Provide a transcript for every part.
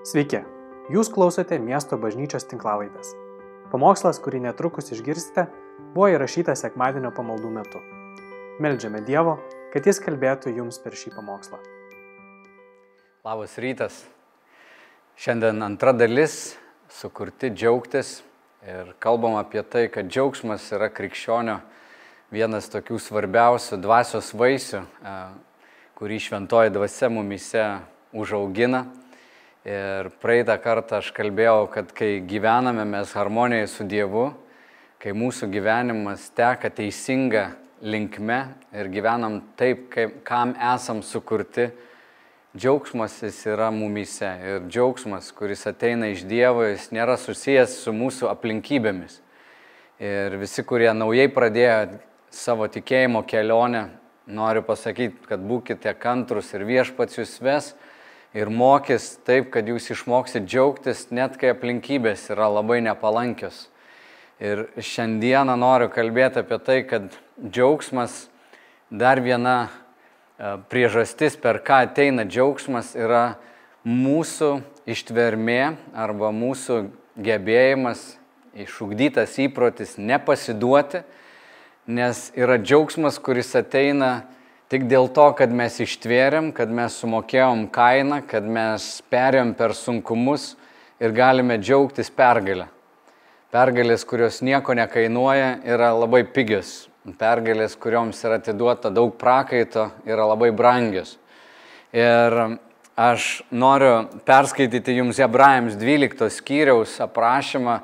Sveiki, jūs klausote miesto bažnyčios tinklavaitės. Pamokslas, kurį netrukus išgirsite, buvo įrašytas sekmadienio pamaldų metu. Meldžiame Dievo, kad Jis kalbėtų jums per šį pamokslą. Labas rytas. Šiandien antra dalis - sukurti džiaugtis ir kalbam apie tai, kad džiaugsmas yra krikščionio vienas tokių svarbiausių dvasios vaisių, kurį šventoji dvasia mumise užaugina. Ir praeitą kartą aš kalbėjau, kad kai gyvename mes harmonijoje su Dievu, kai mūsų gyvenimas teka teisinga linkme ir gyvenam taip, kaip, kam esam sukurti, džiaugsmas jis yra mumyse. Ir džiaugsmas, kuris ateina iš Dievo, jis nėra susijęs su mūsų aplinkybėmis. Ir visi, kurie naujai pradėjo savo tikėjimo kelionę, noriu pasakyti, kad būkite kantrus ir viešpats jūs ves ir mokys taip, kad jūs išmoksit džiaugtis, net kai aplinkybės yra labai nepalankios. Ir šiandieną noriu kalbėti apie tai, kad džiaugsmas, dar viena e, priežastis, per ką ateina džiaugsmas, yra mūsų ištvermė arba mūsų gebėjimas, išugdytas įprotis nepasiduoti, nes yra džiaugsmas, kuris ateina Tik dėl to, kad mes ištvėrėm, kad mes sumokėjom kainą, kad mes perėm per sunkumus ir galime džiaugtis pergalę. Pergalės, kurios nieko nekainuoja, yra labai pigios. Pergalės, kurioms yra atiduota daug prakaito, yra labai brangios. Ir aš noriu perskaityti jums Hebrajams 12 skyriaus aprašymą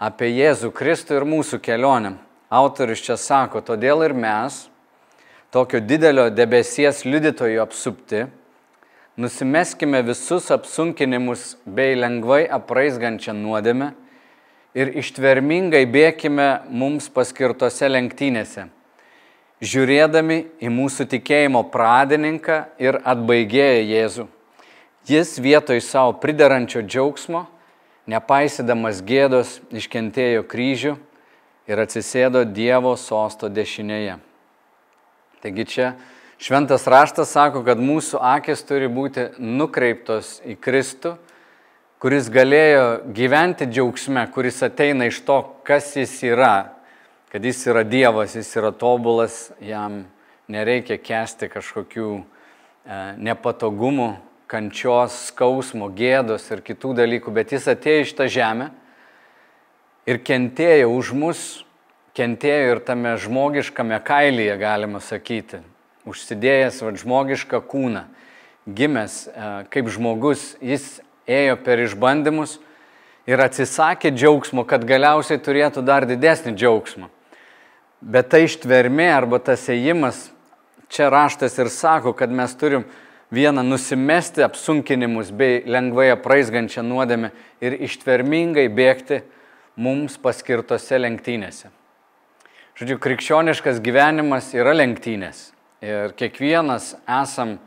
apie Jėzų Kristų ir mūsų kelionę. Autorius čia sako, todėl ir mes, tokio didelio debesies liudytojų apsupti, nusimeskime visus apsunkinimus bei lengvai apraizgančią nuodėmę ir ištvermingai bėkime mums paskirtose lenktynėse, žiūrėdami į mūsų tikėjimo pradininką ir atbaigėją Jėzų. Jis vietoj savo pridarančio džiaugsmo, nepaisydamas gėdos, iškentėjo kryžių ir atsisėdo Dievo sosto dešinėje. Taigi čia šventas raštas sako, kad mūsų akis turi būti nukreiptos į Kristų, kuris galėjo gyventi džiaugsme, kuris ateina iš to, kas jis yra, kad jis yra Dievas, jis yra tobulas, jam nereikia kesti kažkokių e, nepatogumų, kančios, skausmo, gėdos ir kitų dalykų, bet jis atėjo iš tą žemę ir kentėjo už mus kentėjo ir tame žmogiškame kailyje, galima sakyti, užsidėjęs va, žmogišką kūną, gimęs e, kaip žmogus, jis ėjo per išbandymus ir atsisakė džiaugsmo, kad galiausiai turėtų dar didesnį džiaugsmą. Bet tai ištvermė arba tas ėjimas, čia raštas ir sako, kad mes turim vieną nusimesti apsunkinimus bei lengvai apraizgančią nuodėmę ir ištvermingai bėgti mums paskirtose lenktynėse. Žodžiu, krikščioniškas gyvenimas yra lenktynės. Ir kiekvienas esam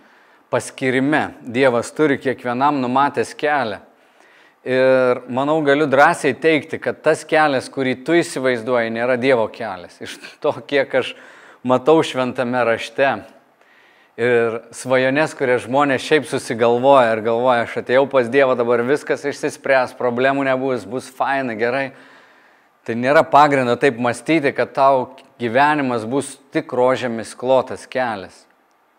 paskirime. Dievas turi kiekvienam numatęs kelią. Ir manau, galiu drąsiai teikti, kad tas kelias, kurį tu įsivaizduoji, nėra Dievo kelias. Iš to, kiek aš matau šventame rašte. Ir svajonės, kurie žmonės šiaip susigalvoja ir galvoja, aš atėjau pas Dievą, dabar viskas išsispręs, problemų nebus, bus faina, gerai. Tai nėra pagrindo taip mąstyti, kad tau gyvenimas bus tik rožėmis klotas kelias.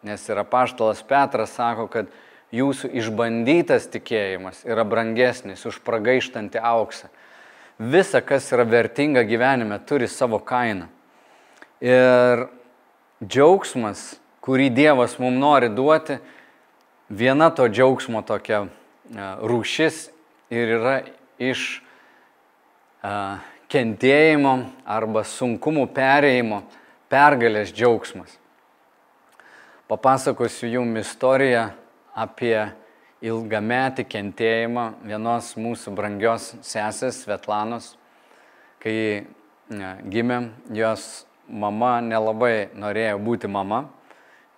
Nes ir apaštalas Petras sako, kad jūsų išbandytas tikėjimas yra brangesnis už pragaištantį auksą. Visa, kas yra vertinga gyvenime, turi savo kainą. Ir džiaugsmas, kurį Dievas mums nori duoti, viena to džiaugsmo tokia e, rūšis ir yra iš uh, kentėjimo arba sunkumų perėjimo pergalės džiaugsmas. Papasakosiu jums istoriją apie ilgametį kentėjimą vienos mūsų brangios sesės Svetlanos. Kai gimė, jos mama nelabai norėjo būti mama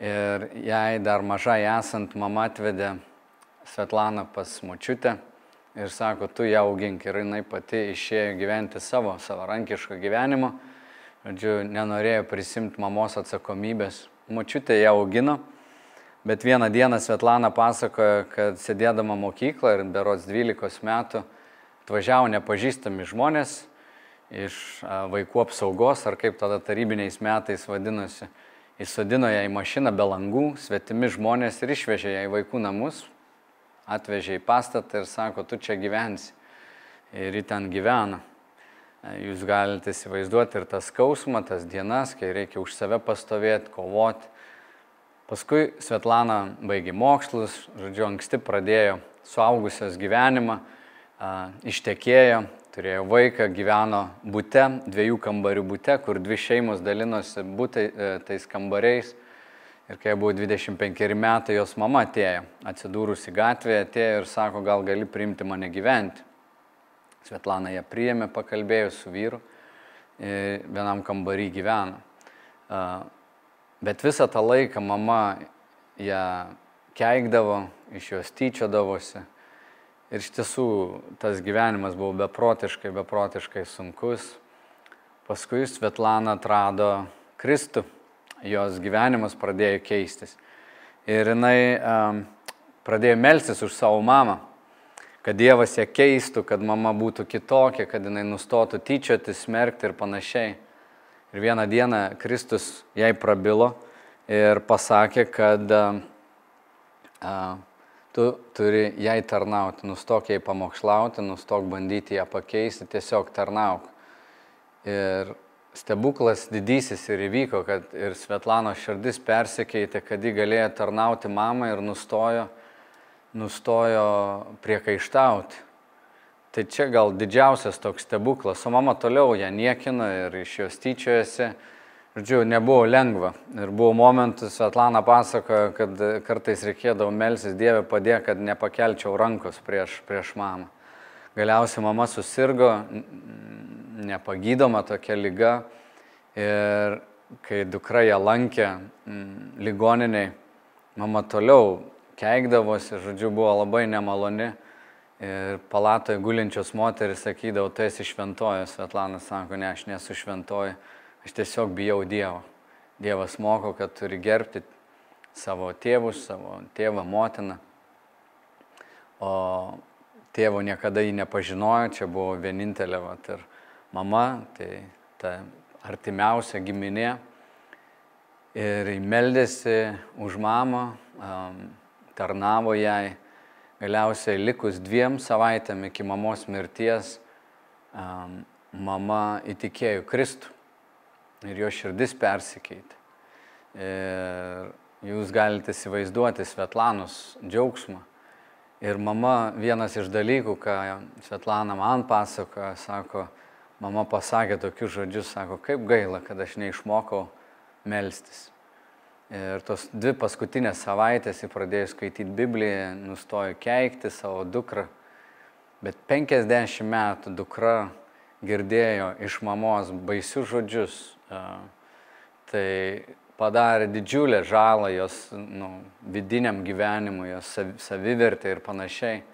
ir jai dar mažai esant mama atvedė Svetlaną pas močiutę ir sako, tu ją augink. Ir jinai pati išėjo gyventi savo savarankišką gyvenimą. Žodžiu, nenorėjo prisimti mamos atsakomybės. Močiutė ją augino, Bet vieną dieną Svetlana pasakojo, kad sėdėdama mokykloje ir berots 12 metų atvažiavo nepažįstami žmonės iš vaikų apsaugos, ar kaip tada tarybiniais metais vadinosi, įsodino ją į mašiną be langų, svetimi žmonės ir išvežė ją į vaikų namus, atvežė į pastatą ir sako, tu čia gyvensi. Ir ji ten gyvena. Jūs galite įsivaizduoti ir tas skausmą, tas dienas, kai reikia už save pastovėti, kovoti Paskui Svetlana baigė mokslus, žodžiu, anksti pradėjo suaugusios gyvenimą, ištekėjo, turėjo vaiką, gyveno būte, dviejų kambarių būte, kur dvi šeimos dalinosi būtai, e, tais kambariais. Ir kai buvo 25 metai, jos mama atėjo, atsidūrusi gatvėje, atėjo ir sako, gal gali priimti mane gyventi. Svetlana ją priėmė, pakalbėjo su vyru, e, vienam kambarį gyveno. Bet visą tą laiką mama ją keikdavo, iš jos tyčiodavosi. Ir iš tiesų tas gyvenimas buvo beprotiškai, beprotiškai sunkus. Paskui Svetlana atrado Kristų, jos gyvenimas pradėjo keistis. Ir jinai um, pradėjo melstis už savo mamą, kad Dievas ją keistų, kad mama būtų kitokia, kad jinai nustotų tyčiotis, smerkti ir panašiai. Ir vieną dieną Kristus jai prabilo ir pasakė, kad a, tu turi jai tarnauti, nustok jai pamokslauti, nustok bandyti ją pakeisti, tiesiog tarnauk. Ir stebuklas didysis ir įvyko, kad ir Svetlano širdis persikeitė, kad ji galėjo tarnauti mamą ir nustojo, nustojo priekaištauti. Tai čia gal didžiausias toks stebuklas, o mama toliau ją niekina ir iš jos tyčiojasi. Žodžiu, nebuvo lengva. Ir buvo momentų, Svetlana pasakojo, kad kartais reikėdavo melsis Dievę padėti, kad nepakelčiau rankos prieš, prieš mamą. Galiausiai mama susirgo, nepagydoma tokia lyga. Ir kai dukra ją lankė ligoniniai, mama toliau keikdavosi, žodžiu, buvo labai nemaloni. Ir palatoje gulinčios moteris sakydavo, tu esi šventoji, Svetlana sako, ne, aš nesu šventoji, aš tiesiog bijau Dievo. Dievas moko, kad turi gerbti savo tėvus, savo tėvą, motiną. O tėvo niekada jį nepažinojo, čia buvo vienintelė vat, ir mama, tai ta artimiausia giminė. Ir meldėsi už mamą, tarnavo jai Galiausiai likus dviem savaitėm iki mamos mirties, mama įtikėjo Kristų ir jo širdis persikeitė. Ir jūs galite įsivaizduoti Svetlanos džiaugsmą. Ir mama vienas iš dalykų, ką Svetlana man pasakoja, sako, mama pasakė tokius žodžius, sako, kaip gaila, kad aš neišmokau melstis. Ir tos dvi paskutinės savaitės jį pradėjo skaityti Bibliją, nustojo keikti savo dukrą. Bet 50 metų dukra girdėjo iš mamos baisius žodžius. Tai padarė didžiulę žalą jos nu, vidiniam gyvenimui, jos savivertė ir panašiai.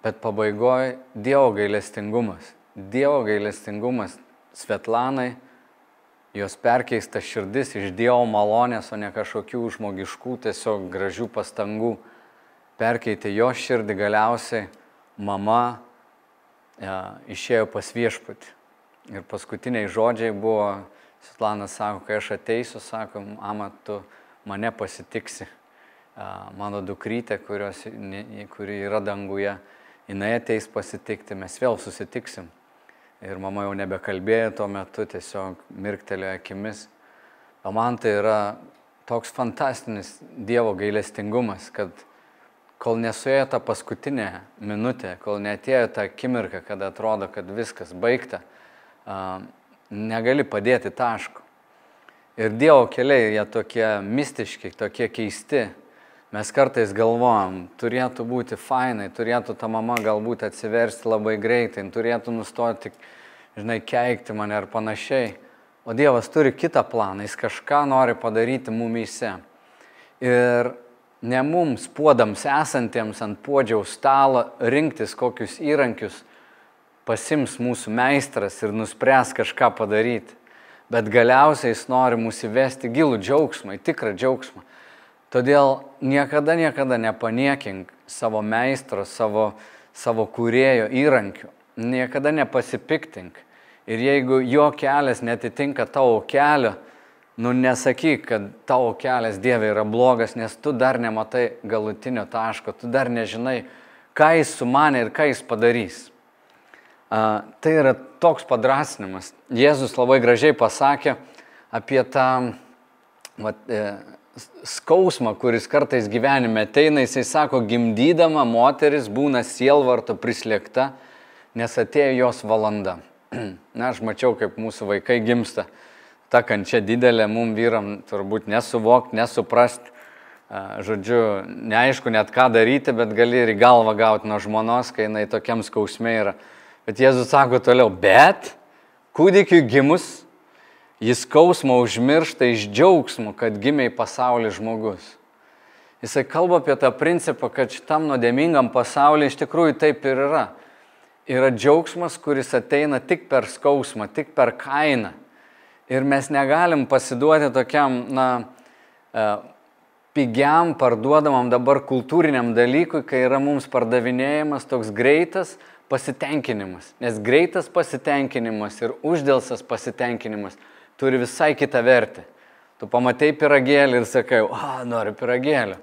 Bet pabaigoje Dievo gailestingumas. Dievo gailestingumas Svetlanai jos perkeista širdis iš Dievo malonės, o ne kažkokių žmogiškų, tiesiog gražių pastangų. Perkeitė jo širdį galiausiai mama ja, išėjo pas viešpatį. Ir paskutiniai žodžiai buvo, Sutlanas sako, kai aš ateisiu, sako, mama, tu mane pasitiksi. Mano dukrytė, kurios, kuri yra danguje, jinai ateis pasitikti, mes vėl susitiksim. Ir mama jau nebekalbėjo tuo metu, tiesiog mirktelėjo akimis. O man tai yra toks fantastinis Dievo gailestingumas, kad kol nesuėjo ta paskutinė minutė, kol netėjo ta akimirka, kada atrodo, kad viskas baigta, negali padėti taško. Ir Dievo keliai, jie tokie mistiški, tokie keisti. Mes kartais galvojam, turėtų būti fainai, turėtų ta mama galbūt atsiversti labai greitai, turėtų nustoti, žinai, keikti mane ar panašiai. O Dievas turi kitą planą, jis kažką nori padaryti mumyse. Ir ne mums, puodams esantiems ant puodžiaus stalo, rinktis kokius įrankius pasims mūsų meistras ir nuspręs kažką padaryti. Bet galiausiai jis nori mūsų įvesti gilų džiaugsmą, tikrą džiaugsmą Todėl niekada, niekada nepaniekink savo meistro, savo, savo kūrėjo įrankių. Niekada nepasipiktink. Ir jeigu jo kelias netitinka tavo kelio, nu nesakyk, kad tavo kelias Dieve yra blogas, nes tu dar nematai galutinio taško, tu dar nežinai, ką jis sumanė ir ką jis padarys. A, tai yra toks padrasinimas. Jėzus labai gražiai pasakė apie tą vat, e, skausmą, kuris kartais gyvenime ateina, jisai sako, gimdydama moteris būna sielvarto prislėgta, nes atėjo jos valanda. Na, aš mačiau, kaip mūsų vaikai gimsta. Ta kančia didelė, mum vyram turbūt nesuvokti, nesuprasti. Žodžiu, neaišku net ką daryti, bet gali ir į galvą gauti nuo žmonos, kai jinai tokiam skausmė yra. Bet Jėzus sako toliau, bet kūdikiu gimus Jis skausmą užmiršta iš džiaugsmo, kad gimė į pasaulį žmogus. Jisai kalba apie tą principą, kad šitam nuodėmingam pasaulyje iš tikrųjų taip ir yra. Yra džiaugsmas, kuris ateina tik per skausmą, tik per kainą. Ir mes negalim pasiduoti tokiam, na, e, pigiam, parduodamam dabar kultūriniam dalykui, kai yra mums pardavinėjimas toks greitas pasitenkinimas. Nes greitas pasitenkinimas ir uždėlsas pasitenkinimas turi visai kitą vertę. Tu pamatai piragėlį ir sakai, o, noriu piragėlio.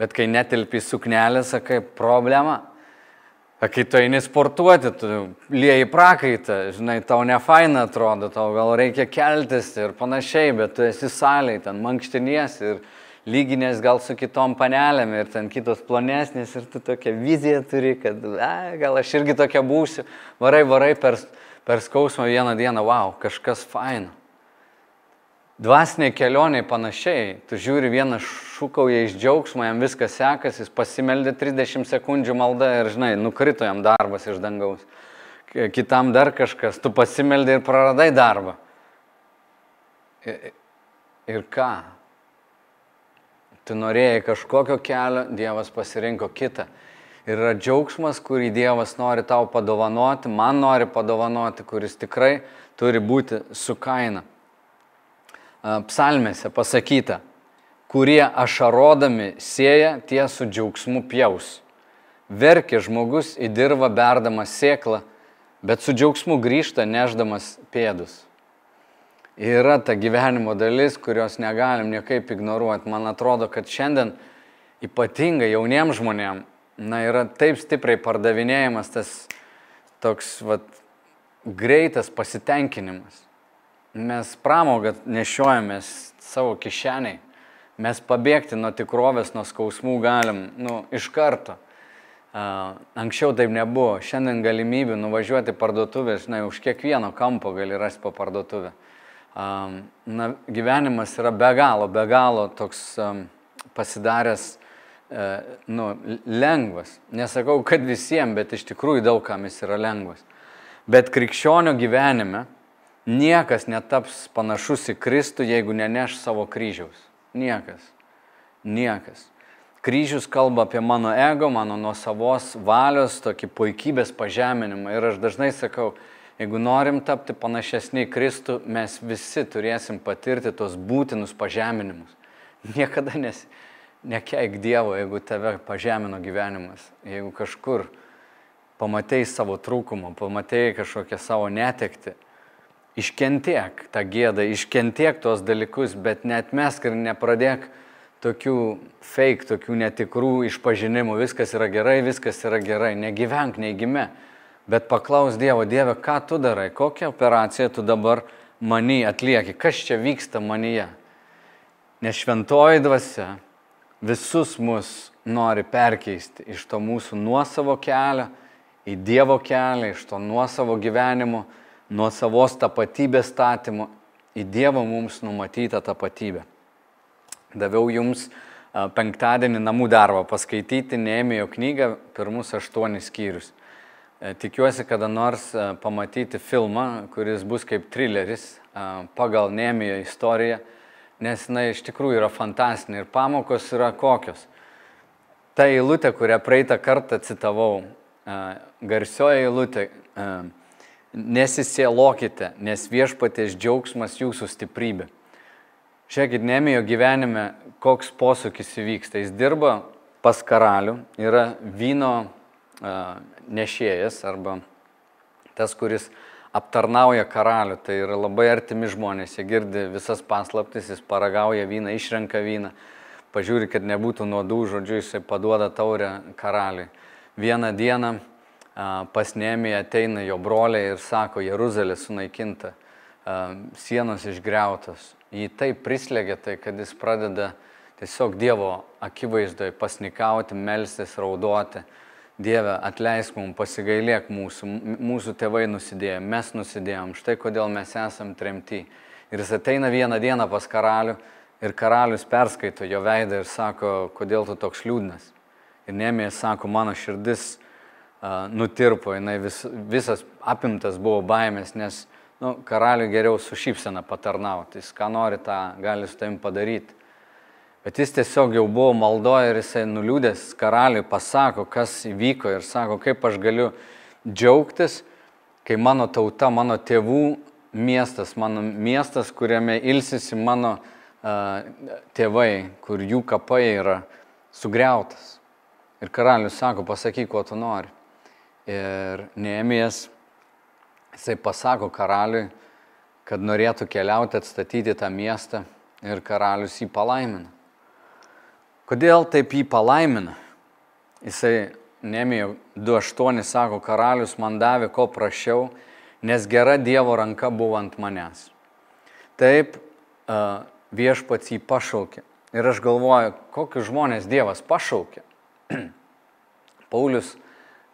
Bet kai netilpi suknelę, sakai, problema. A kai tu eini sportuoti, tu lieji prakaitą, žinai, tau ne faina atrodo, tau gal reikia keltis ir panašiai, bet tu esi saliai, ten mankštinies ir lyginės gal su kitom panelėm ir ten kitos plonesnės ir tu tokią viziją turi, kad a, gal aš irgi tokia būsiu, varai, varai per, per skausmą vieną dieną, wow, kažkas faina. Dvasiniai kelioniai panašiai, tu žiūri vieną šūkauja iš džiaugsmo, jam viskas sekasi, jis pasimeldė 30 sekundžių maldą ir, žinai, nukrito jam darbas iš dangaus. Kitam dar kažkas, tu pasimeldė ir praradai darbą. Ir, ir ką? Tu norėjai kažkokio kelio, Dievas pasirinko kitą. Ir yra džiaugsmas, kurį Dievas nori tau padovanoti, man nori padovanoti, kuris tikrai turi būti su kaina psalmėse pasakyta, kurie ašarodami sėja, tie su džiaugsmu pjaus. Verkia žmogus į dirvą berdamas sėklą, bet su džiaugsmu grįžta neždamas pėdus. Yra ta gyvenimo dalis, kurios negalim niekaip ignoruoti. Man atrodo, kad šiandien ypatingai jauniems žmonėms, na, yra taip stipriai pardavinėjimas tas toks, vat, greitas pasitenkinimas. Mes pramogą nešiojamės savo kišeniai. Mes pabėgti nuo tikrovės, nuo skausmų galim nu, iš karto. Uh, anksčiau taip nebuvo. Šiandien galimybių nuvažiuoti parduotuvę, žinai, už kiekvieno kampo gali rasti po parduotuvę. Um, na, gyvenimas yra be galo, be galo toks um, pasidaręs uh, nu, lengvas. Nesakau, kad visiems, bet iš tikrųjų daugam jis yra lengvas. Bet krikščionio gyvenime Niekas netaps panašus į Kristų, jeigu neneš savo kryžiaus. Niekas. Niekas. Kryžius kalba apie mano ego, mano nuosavos valios, tokį puikybės pažeminimą. Ir aš dažnai sakau, jeigu norim tapti panašesni į Kristų, mes visi turėsim patirti tos būtinus pažeminimus. Niekada nes, nekeik Dievo, jeigu tave pažemino gyvenimas. Jeigu kažkur pamatėjai savo trūkumą, pamatėjai kažkokią savo netekti iškentiek tą gėdą, iškentiek tuos dalykus, bet net mesk ir nepradėk tokių fake, tokių netikrų išpažinimų, viskas yra gerai, viskas yra gerai, negyvenk neigime, bet paklaus Dievo, Dieve, ką tu darai, kokią operaciją tu dabar manį atlieki, kas čia vyksta manyje. Nes šventoji dvasia visus mus nori perkeisti iš to mūsų nuosavo kelio į Dievo kelią, iš to nuosavo gyvenimo nuo savos tapatybės statymo į Dievo mums numatytą tapatybę. Daviau jums penktadienį namų darbą paskaityti Neemijo knygą pirmus aštuonis skyrius. E, tikiuosi kada nors pamatyti filmą, kuris bus kaip trileris pagal Neemijo istoriją, nes jinai iš tikrųjų yra fantastinė ir pamokos yra kokios. Ta eilutė, kurią praeitą kartą citavau, garsioji eilutė, Nesisielokite, nes viešpatės džiaugsmas jūsų stiprybė. Žiūrėkit, Nemijo gyvenime koks posūkis įvyksta. Jis dirba pas karalių, yra vyno uh, nešėjas arba tas, kuris aptarnauja karalių, tai yra labai artimi žmonės, jie girdi visas paslaptis, jis paragauja vyną, išrenka vyną, pažiūri, kad nebūtų nuodų, žodžiu, jisai paduoda taurę karaliui. Vieną dieną pas Nemiją ateina jo broliai ir sako, Jeruzalė sunaikinta, sienos išgriautos, jį taip prislėgia tai, kad jis pradeda tiesiog Dievo akivaizdoje pasnikauti, melstis, raudoti. Dieve, atleisk mums, pasigailėk mūsų, mūsų tėvai nusidėjo, mes nusidėjom, štai kodėl mes esam tremti. Ir jis ateina vieną dieną pas karalių ir karalius perskaito jo veidą ir sako, kodėl tu toks liūdnas. Ir nemėjas sako, mano širdis nutirpo, jinai vis, visas apimtas buvo baimės, nes nu, karaliui geriau su šypsena patarnauti, jis ką nori, tą gali su tavim padaryti. Bet jis tiesiog jau buvo maldoje ir jisai nuliūdęs karaliui pasako, kas įvyko ir sako, kaip aš galiu džiaugtis, kai mano tauta, mano tėvų miestas, mano miestas, kuriame ilsisi mano uh, tėvai, kur jų kapai yra sugriautas. Ir karalius sako, pasakyk, ko tu nori. Ir Neemijas Jisai pasako karaliui, kad norėtų keliauti atstatyti tą miestą ir karalius jį palaimina. Kodėl taip jį palaimina? Jisai Nemijo 2.8 sako, karalius man davė ko prašiau, nes gera Dievo ranka buvo ant manęs. Taip uh, viešpats jį pašaukė. Ir aš galvoju, kokius žmonės Dievas pašaukė. Paulius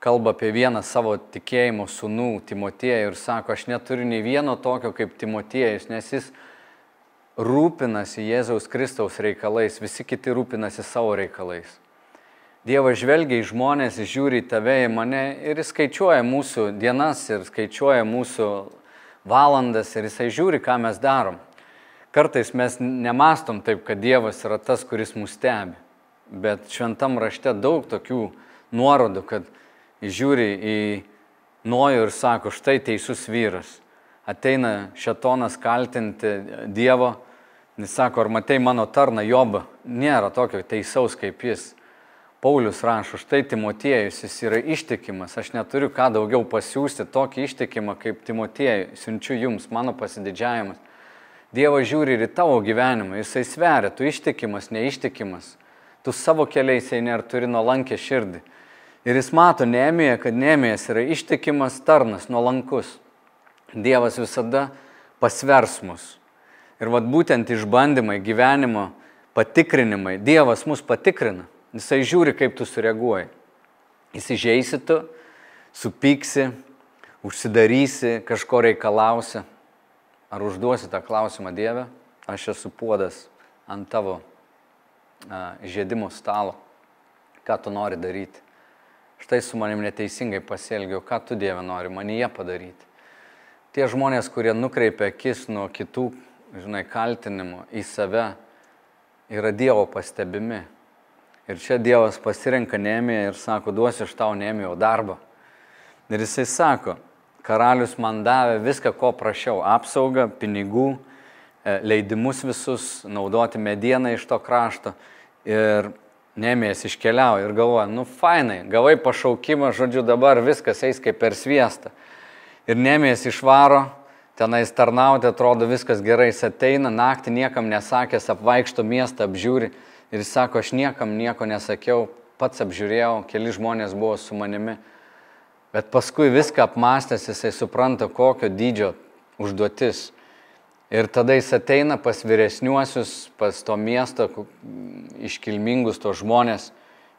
kalba apie vieną savo tikėjimo sunų, Timotiejų, ir sako, aš neturiu nei vieno tokio kaip Timotiejus, nes jis rūpinasi Jėzaus Kristaus reikalais, visi kiti rūpinasi savo reikalais. Dievas žvelgia į žmonės, žiūri į tave, į mane ir jis skaičiuoja mūsų dienas ir skaičiuoja mūsų valandas ir jisai žiūri, ką mes darom. Kartais mes nemastom taip, kad Dievas yra tas, kuris mus stebi, bet šventam rašte daug tokių nuorodų, kad žiūri į Nojų ir sako, štai teisus vyras. Ateina šetonas kaltinti Dievo, jis sako, ar matai mano tarną Jobą, nėra tokio teisaus kaip jis. Paulius rašo, štai Timotiejus, jis yra ištikimas, aš neturiu ką daugiau pasiūsti tokį ištikimą kaip Timotiejų, siunčiu jums, mano pasididžiavimas. Dievas žiūri ir į tavo gyvenimą, jisai sveria, tu ištikimas, neištikimas, tu savo keliais eini ar turi nuolankę širdį. Ir jis mato Nemėje, kad Nemėjas yra ištikimas tarnas, nuolankus. Dievas visada pasvers mus. Ir vad būtent išbandymai, gyvenimo patikrinimai, Dievas mus patikrina. Jisai žiūri, kaip tu sureaguoji. Įsižeisi tu, supyksi, užsidarysi, kažko reikalausi. Ar užduosi tą klausimą Dievę? Aš esu puodas ant tavo a, žėdimo stalo. Ką tu nori daryti? Štai su manim neteisingai pasielgiau, ką tu Dieve nori manyje padaryti. Tie žmonės, kurie nukreipia akis nuo kitų, žinai, kaltinimų į save, yra Dievo pastebimi. Ir čia Dievas pasirenka Nemiją ir sako, duosiu iš tau Nemijo darbą. Ir jisai sako, karalius man davė viską, ko prašiau - apsaugą, pinigų, e, leidimus visus, naudoti medieną iš to krašto. Ir Nemės iškeliauja ir galvoja, nu fainai, gavai pašaukimą, žodžiu, dabar viskas eis kaip per sviestą. Ir Nemės išvaro, tenais tarnauti, atrodo viskas gerai, jis ateina, naktį niekam nesakęs, apvaikšto miestą, apžiūri ir jis sako, aš niekam nieko nesakiau, pats apžiūrėjau, keli žmonės buvo su manimi. Bet paskui viską apmastęs jisai supranta, kokio dydžio užduotis Ir tada jis ateina pas vyresniuosius, pas to miesto iškilmingus to žmonės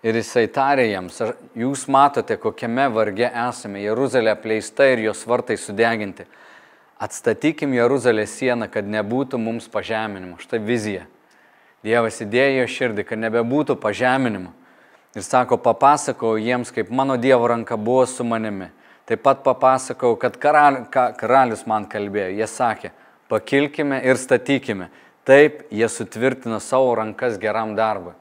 ir jisai tarė jiems, jūs matote, kokiame varge esame, Jeruzalė apleista ir jos vartai sudeginti. Atstatykim Jeruzalės sieną, kad nebūtų mums pažeminimo. Štai vizija. Dievas įdėjo širdį, kad nebebūtų pažeminimo. Ir sako, papasakau jiems, kaip mano Dievo ranka buvo su manimi. Taip pat papasakau, kad karalius man kalbėjo. Jie sakė, pakilkime ir statykime. Taip jie sutvirtina savo rankas geram darbui.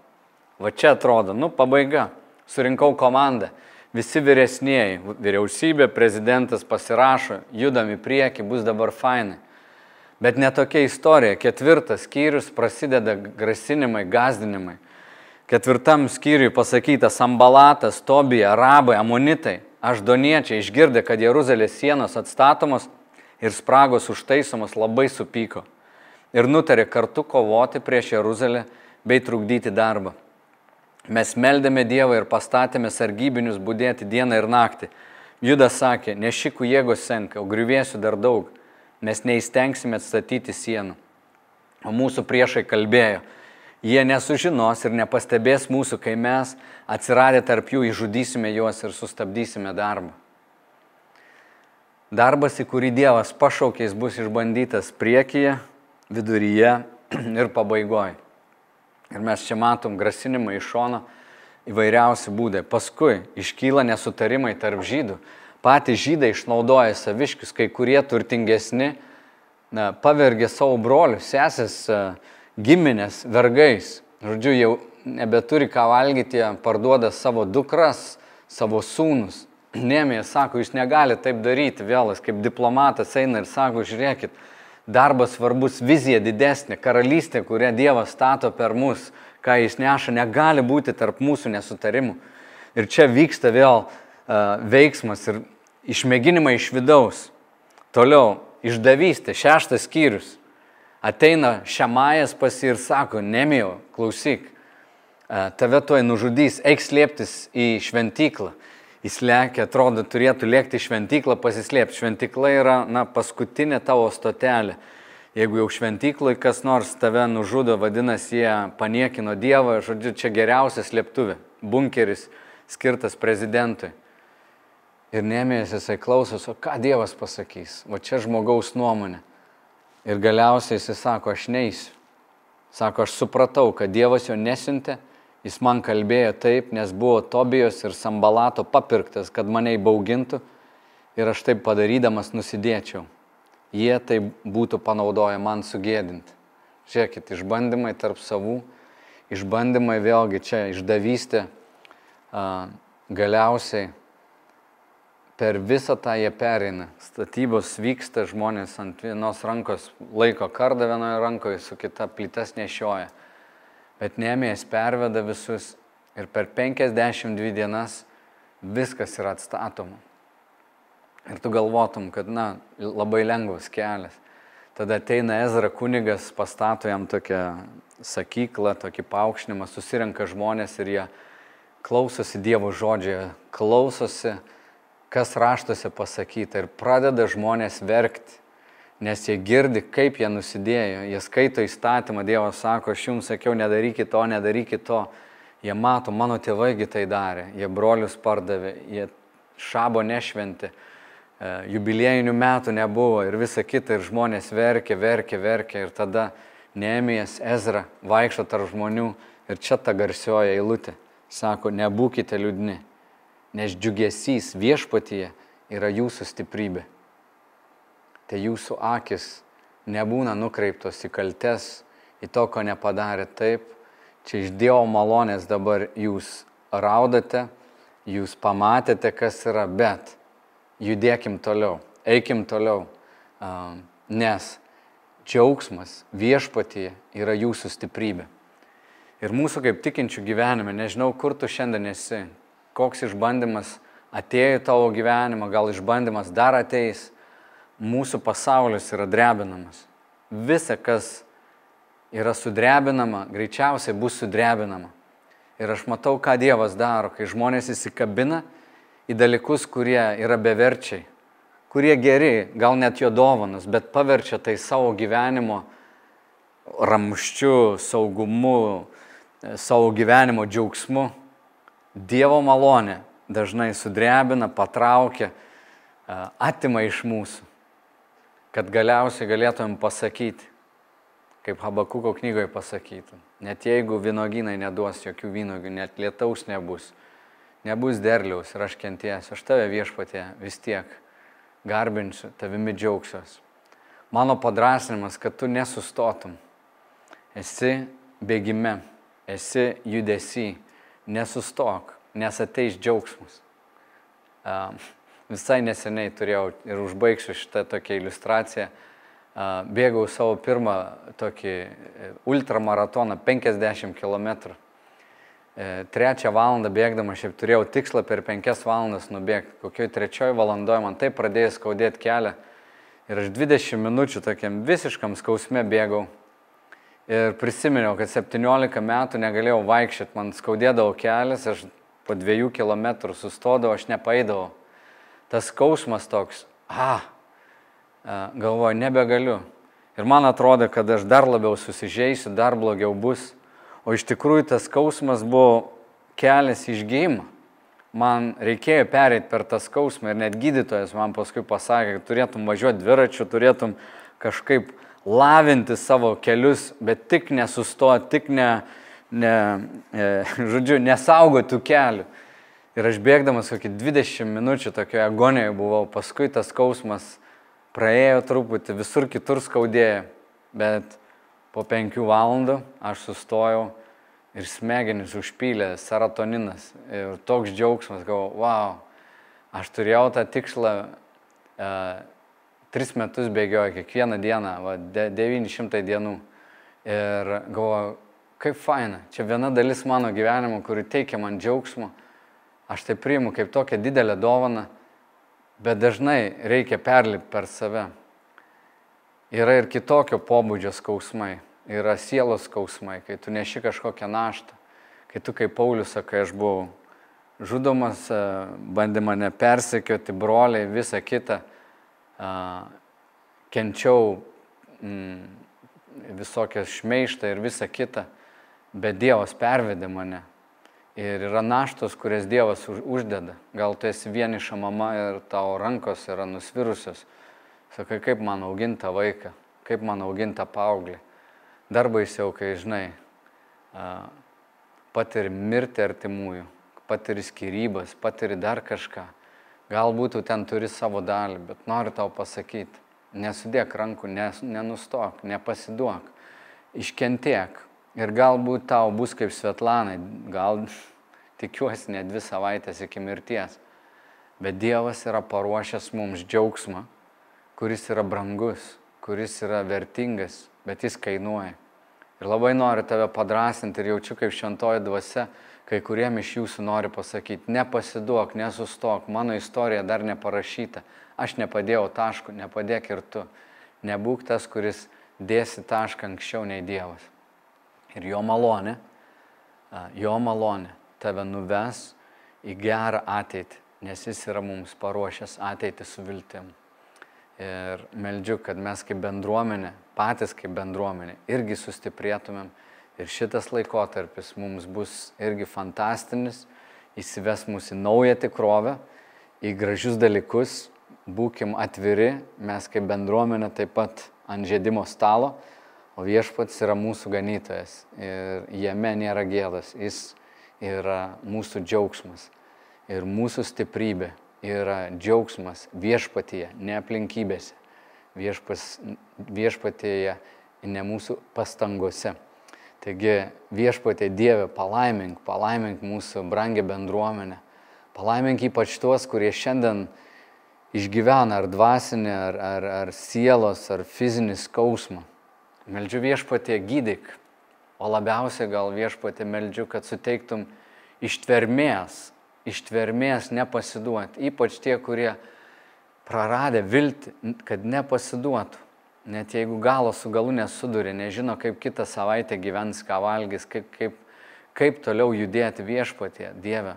Va čia atrodo, nu pabaiga. Surinkau komandą. Visi vyresnėji, vyriausybė, prezidentas pasirašo, judam į priekį, bus dabar fainai. Bet ne tokia istorija. Ketvirtas skyrius prasideda grasinimai, gazdinimai. Ketvirtam skyriui pasakyta Sambalatas, Tobija, Arabai, Amonitai, Aždoniečiai išgirdę, kad Jeruzalės sienos atstatomos ir spragos užtaisomos labai supyko ir nutarė kartu kovoti prieš Jeruzalę bei trukdyti darbą. Mes meldėme Dievą ir pastatėme sargybinius būdėti dieną ir naktį. Judas sakė, nešikų jėgos senka, o griuvėsių dar daug mes neįstengsime atstatyti sienų. O mūsų priešai kalbėjo, jie nesužinos ir nepastebės mūsų, kai mes atsiradę tarp jų išžudysime juos ir sustabdysime darbą. Darbas, į kurį Dievas pašaukės, bus išbandytas priekyje, viduryje ir pabaigoje. Ir mes čia matom grasinimą iš šono įvairiausi būdai. Paskui iškyla nesutarimai tarp žydų patys žydai išnaudoja saviškius, kai kurie turtingesni na, pavergė savo brolius, sesės, giminės, vergais. Žodžiu, jau nebeturi ką valgyti, parduoda savo dukras, savo sūnus. Nemėje sako, jūs negalite taip daryti, vėlas kaip diplomatas eina ir sako, žiūrėkit, darbas svarbus, vizija didesnė, karalystė, kurią Dievas stato per mus, ką jis neša, negali būti tarp mūsų nesutarimų. Ir čia vyksta vėl veiksmas ir išmėginimai iš vidaus. Toliau, išdavystė, šeštas skyrius. Ateina Šemajas pas jį ir sako, nemijau, klausyk, tave tuoj nužudys, eik slėptis į šventyklą. Jis lėkia, atrodo, turėtų lėkti į šventyklą, pasislėpti. Šventykla yra, na, paskutinė tavo stotelė. Jeigu jau šventykloje kas nors tave nužudo, vadinasi, jie paniekino Dievą, žodžiu, čia geriausia slėptuvė, bunkeris skirtas prezidentui. Ir nemės jisai klausos, o ką Dievas pasakys, o čia žmogaus nuomonė. Ir galiausiai jisai sako, aš neįsiu. Sako, aš supratau, kad Dievas jo nesintė, jis man kalbėjo taip, nes buvo Tobijos ir Sambalato papirktas, kad mane įbaugintų ir aš taip padarydamas nusidėčiau. Jie tai būtų panaudoję man sugėdinti. Žiūrėkit, išbandymai tarp savų, išbandymai vėlgi čia išdavystė, galiausiai per visą tą jie pereina. Statybos vyksta, žmonės ant vienos rankos laiko kardą vienoje rankoje, su kita plytas nešioja. Bet Nemėjas perveda visus ir per 52 dienas viskas yra atstatoma. Ir tu galvotum, kad, na, labai lengvas kelias. Tada ateina Ezra kunigas, pastato jam tokią sakyklą, tokį paukšnimą, susirenka žmonės ir jie klausosi Dievo žodžio, klausosi kas raštuose pasakyta ir pradeda žmonės verkti, nes jie girdi, kaip jie nusidėjo, jie skaito įstatymą, Dievas sako, aš jums sakiau, nedarykit to, nedarykit to. Jie mato, mano tėvaigi tai darė, jie brolius pardavė, jie šabo nešventi, e, jubiliejinių metų nebuvo ir visa kita, ir žmonės verkė, verkė, verkė ir tada Neemijas Ezra vaikšto tarp žmonių ir čia ta garsioja eilutė. Sako, nebūkite liūdni, nes džiugesys viešpatyje yra jūsų stiprybė. Tai jūsų akis nebūna nukreiptos į kaltes, į to, ko nepadarė taip. Čia iš Dievo malonės dabar jūs raudate, jūs pamatėte, kas yra, bet judėkim toliau, eikim toliau, nes džiaugsmas viešpatyje yra jūsų stiprybė. Ir mūsų kaip tikinčių gyvenime, nežinau, kur tu šiandien esi, koks išbandymas atėjo į tavo gyvenimą, gal išbandymas dar ateis, mūsų pasaulis yra drebinamas. Visa, kas yra sudrebinama, greičiausiai bus sudrebinama. Ir aš matau, ką Dievas daro, kai žmonės įsikabina į dalykus, kurie yra beverčiai, kurie geri, gal net jo dovanas, bet paverčia tai savo gyvenimo ramščiu, saugumu, savo gyvenimo džiaugsmu. Dievo malonė dažnai sudrebina, patraukia, atima iš mūsų, kad galiausiai galėtumėm pasakyti, kaip Habakuko knygoje pasakytų, net jeigu vynoginai neduos jokių vynogių, net lietaus nebus, nebus derliaus ir aš kentiesiu, aš tave viešpatė vis tiek garbinsiu, tavimi džiaugsiuos. Mano padrasinimas, kad tu nesustotum, esi bėgime, esi judesi nesustok, nes ateis džiaugsmus. Visai neseniai turėjau ir užbaigsiu šitą tokią iliustraciją. bėgau savo pirmą tokį e, ultramaratoną 50 km. Trečią valandą bėgdama, šiaip turėjau tikslą per penkias valandas nubėgti. Kokioj trečioj valandoje man taip pradėjo skaudėti kelią. Ir aš 20 minučių tokiam visiškam skausme bėgau. Ir prisiminiau, kad 17 metų negalėjau vaikščioti, man skaudėdavo kelias, aš po dviejų kilometrų sustodavau, aš nepaidavau. Tas skausmas toks, a, galvoju, nebegaliu. Ir man atrodo, kad aš dar labiau susižeisiu, dar blogiau bus. O iš tikrųjų tas skausmas buvo kelias išgėjimą. Man reikėjo pereiti per tą skausmą ir net gydytojas man paskui pasakė, kad turėtum važiuoti dviračiu, turėtum kažkaip lavinti savo kelius, bet tik nesustoti, tik ne, ne, e, žodžiu, nesaugotų kelių. Ir aš bėgdamas kokį 20 minučių tokioje agonijoje buvau, paskui tas skausmas praėjo truputį, visur kitur skaudėjo, bet po penkių valandų aš sustojau ir smegenys užpylė serotoninas ir toks džiaugsmas, galvoju, wow, aš turėjau tą tikslą, e, tris metus bėgioju kiekvieną dieną, va, de, 900 dienų. Ir galvoju, kaip faina, čia viena dalis mano gyvenimo, kuri teikia man džiaugsmo, aš tai priimu kaip tokią didelę dovaną bet dažnai reikia perlipti per save. Yra ir kitokio pobūdžio skausmai, yra sielos skausmai, kai tu neši kažkokią naštą, kai tu kaip Paulius sakai, aš buvau žudomas, e, bandė mane persekioti, broliai, visa kita, kenčiau mm, visokias šmeištą ir visa kita, bet Dievas pervedė mane Ir yra naštos, kurias Dievas uždeda. Gal tu esi vieniša mama ir tavo rankos yra nusvirusios. Sakai, kaip man auginta vaiką, kaip man auginta paauglį. Dar baisiau, kai žinai, patiri mirti artimųjų, patiri skirybas, patiri dar kažką. Galbūt tu ten turi savo dalį, bet noriu tau pasakyti, nesudėk rankų, nes, nenustok, nepasiduok, iškentiek, Ir galbūt tau bus kaip Svetlanai, gal tikiuosi ne dvi savaitės iki mirties. Bet Dievas yra paruošęs mums džiaugsmą, kuris yra brangus, kuris yra vertingas, bet jis kainuoja. Ir labai noriu tave padrasinti ir jaučiu kaip šventoji dvasia, kai kuriem iš jūsų nori pasakyti, nepasiduok, nesustok, mano istorija dar neparašyta, aš nepadėjau taškų, nepadėk ir tu. Nebūk tas, kuris dėsi tašką anksčiau nei Dievas. Ir jo malonė, jo malonė tave nuves į gerą ateitį, nes jis yra mums paruošęs ateitį su viltim. Ir meldžiu, kad mes kaip bendruomenė, patys kaip bendruomenė, irgi sustiprėtumėm. Ir šitas laikotarpis mums bus irgi fantastinis, įsives mus į naują tikrovę, į gražius dalykus, būkim atviri, mes kaip bendruomenė taip pat ant žėdimo stalo O viešpats yra mūsų ganytojas ir jame nėra gėdas, jis yra mūsų džiaugsmas ir mūsų stiprybė yra džiaugsmas viešpatyje, ne aplinkybėse, viešpas, viešpatyje, ne mūsų pastangose. Taigi viešpatė Dieve, palaimink, palaimink mūsų brangę bendruomenę, palaimink ypač tuos, kurie šiandien išgyvena ar dvasinį, ar, ar, ar sielos, ar fizinį skausmą. Meldžiu viešpatė gydyk, o labiausiai gal viešpatė meldžiu, kad suteiktum ištvermės, ištvermės nepasiduoti, ypač tie, kurie praradę viltį, kad nepasiduotų. Net jeigu galo su galu nesudurė, nežino, kaip kitą savaitę gyvens, ką valgys, kaip, kaip, kaip toliau judėti viešpatė, Dieve,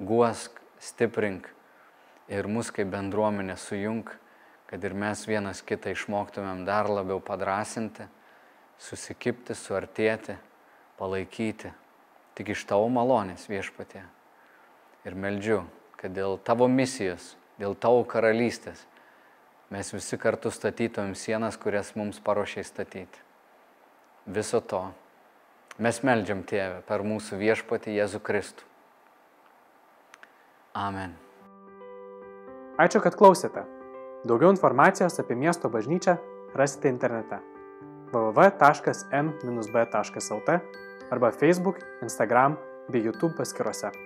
guosk, stiprink ir mus kaip bendruomenė sujung, kad ir mes vienas kitą išmoktumėm dar labiau padrasinti susikipti, suartėti, palaikyti. Tik iš tavo malonės viešpatė. Ir meldžiu, kad dėl tavo misijos, dėl tavo karalystės mes visi kartu statytumėm sienas, kurias mums paruošiai statyti. Viso to mes meldžiam Tėvę per mūsų viešpatį Jėzų Kristų. Amen. Ačiū, kad klausėte. Daugiau informacijos apie miesto bažnyčią rasite internete www.m-b.lt arba Facebook, Instagram bei YouTube paskiruose.